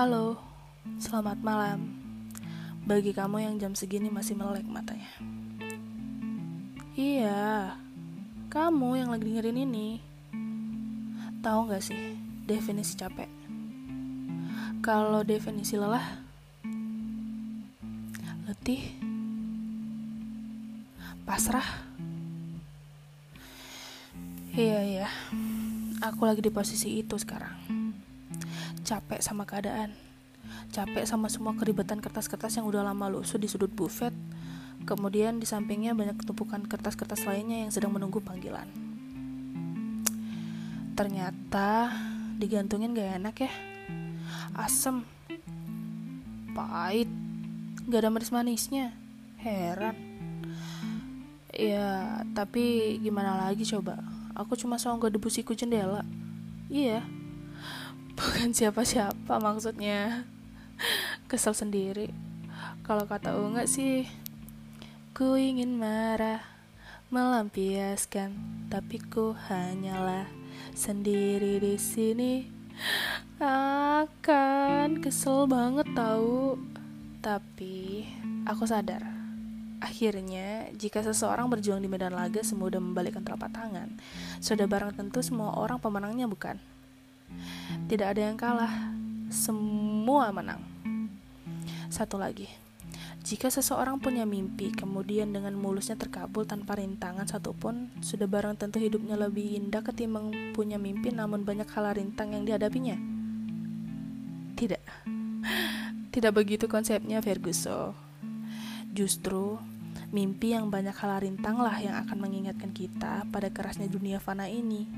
Halo, selamat malam. Bagi kamu yang jam segini masih melek matanya. Iya, kamu yang lagi dengerin ini. Tahu gak sih definisi capek? Kalau definisi lelah, letih, pasrah. Iya, iya. Aku lagi di posisi itu sekarang capek sama keadaan. Capek sama semua keribetan kertas-kertas yang udah lama lusuh di sudut buffet kemudian di sampingnya banyak tumpukan kertas-kertas lainnya yang sedang menunggu panggilan. Ternyata digantungin gak enak ya. Asem. Pahit. Gak ada manis-manisnya. Heran. Ya tapi gimana lagi coba? Aku cuma songgok debu siku jendela iya bukan siapa-siapa maksudnya. Kesel sendiri. Kalau kata Unga sih ku ingin marah melampiaskan tapi ku hanyalah sendiri di sini. Akan kesel banget tahu tapi aku sadar. Akhirnya, jika seseorang berjuang di medan laga semudah membalikkan telapak tangan, sudah barang tentu semua orang pemenangnya bukan? Tidak ada yang kalah, semua menang. Satu lagi, jika seseorang punya mimpi, kemudian dengan mulusnya terkabul tanpa rintangan satupun, sudah barang tentu hidupnya lebih indah ketimbang punya mimpi namun banyak hal rintang yang dihadapinya. Tidak, tidak begitu konsepnya Ferguson. Justru, Mimpi yang banyak hal rintang lah yang akan mengingatkan kita pada kerasnya dunia fana ini,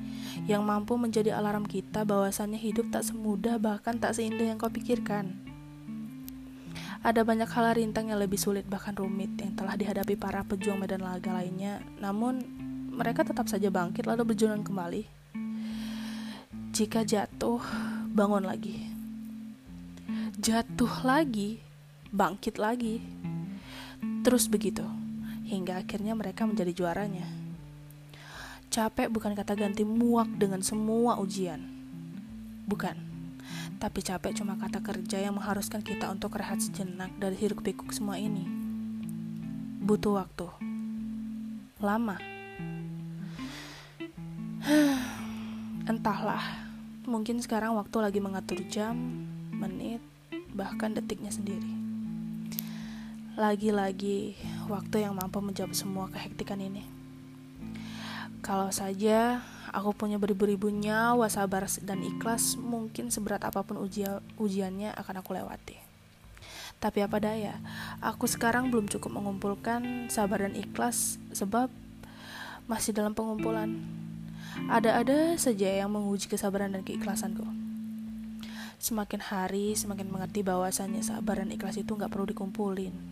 yang mampu menjadi alarm kita bahwasannya hidup tak semudah bahkan tak seindah yang kau pikirkan. Ada banyak hal rintang yang lebih sulit bahkan rumit yang telah dihadapi para pejuang medan laga lainnya, namun mereka tetap saja bangkit lalu berjuang kembali. Jika jatuh, bangun lagi. Jatuh lagi, bangkit lagi. Terus begitu hingga akhirnya mereka menjadi juaranya. Capek bukan kata ganti muak dengan semua ujian. Bukan. Tapi capek cuma kata kerja yang mengharuskan kita untuk rehat sejenak dari hiruk pikuk semua ini. Butuh waktu. Lama. Entahlah. Mungkin sekarang waktu lagi mengatur jam, menit, bahkan detiknya sendiri. Lagi-lagi waktu yang mampu menjawab semua kehektikan ini. Kalau saja aku punya beribu-ribu nyawa sabar dan ikhlas, mungkin seberat apa pun ujian ujiannya akan aku lewati. Tapi apa daya, aku sekarang belum cukup mengumpulkan sabar dan ikhlas sebab masih dalam pengumpulan. Ada-ada saja yang menguji kesabaran dan keikhlasanku. Semakin hari, semakin mengerti bahwasannya sabar dan ikhlas itu nggak perlu dikumpulin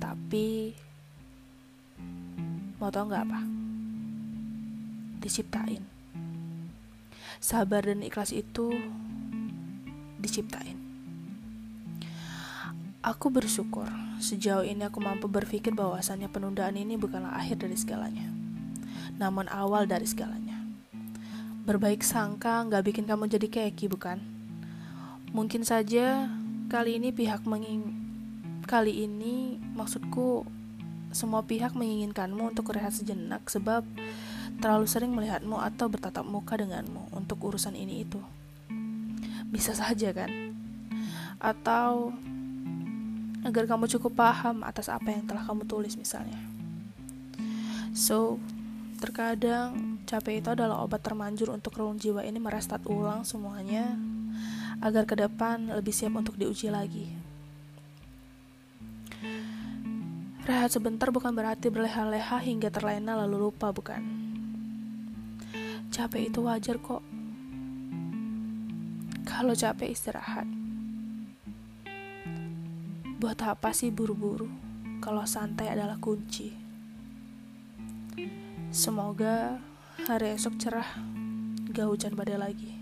tapi mau tau nggak apa? Diciptain. Sabar dan ikhlas itu diciptain. Aku bersyukur sejauh ini aku mampu berpikir bahwasannya penundaan ini bukanlah akhir dari segalanya, namun awal dari segalanya. Berbaik sangka nggak bikin kamu jadi keki, bukan? Mungkin saja kali ini pihak menging Kali ini maksudku semua pihak menginginkanmu untuk rehat sejenak sebab terlalu sering melihatmu atau bertatap muka denganmu untuk urusan ini itu. Bisa saja kan? Atau agar kamu cukup paham atas apa yang telah kamu tulis misalnya. So, terkadang capek itu adalah obat termanjur untuk relung jiwa ini merestart ulang semuanya agar ke depan lebih siap untuk diuji lagi. Rehat sebentar bukan berarti berleha-leha hingga terlena lalu lupa, bukan? Capek itu wajar kok. Kalau capek istirahat. Buat apa sih buru-buru kalau santai adalah kunci? Semoga hari esok cerah, gak hujan badai lagi.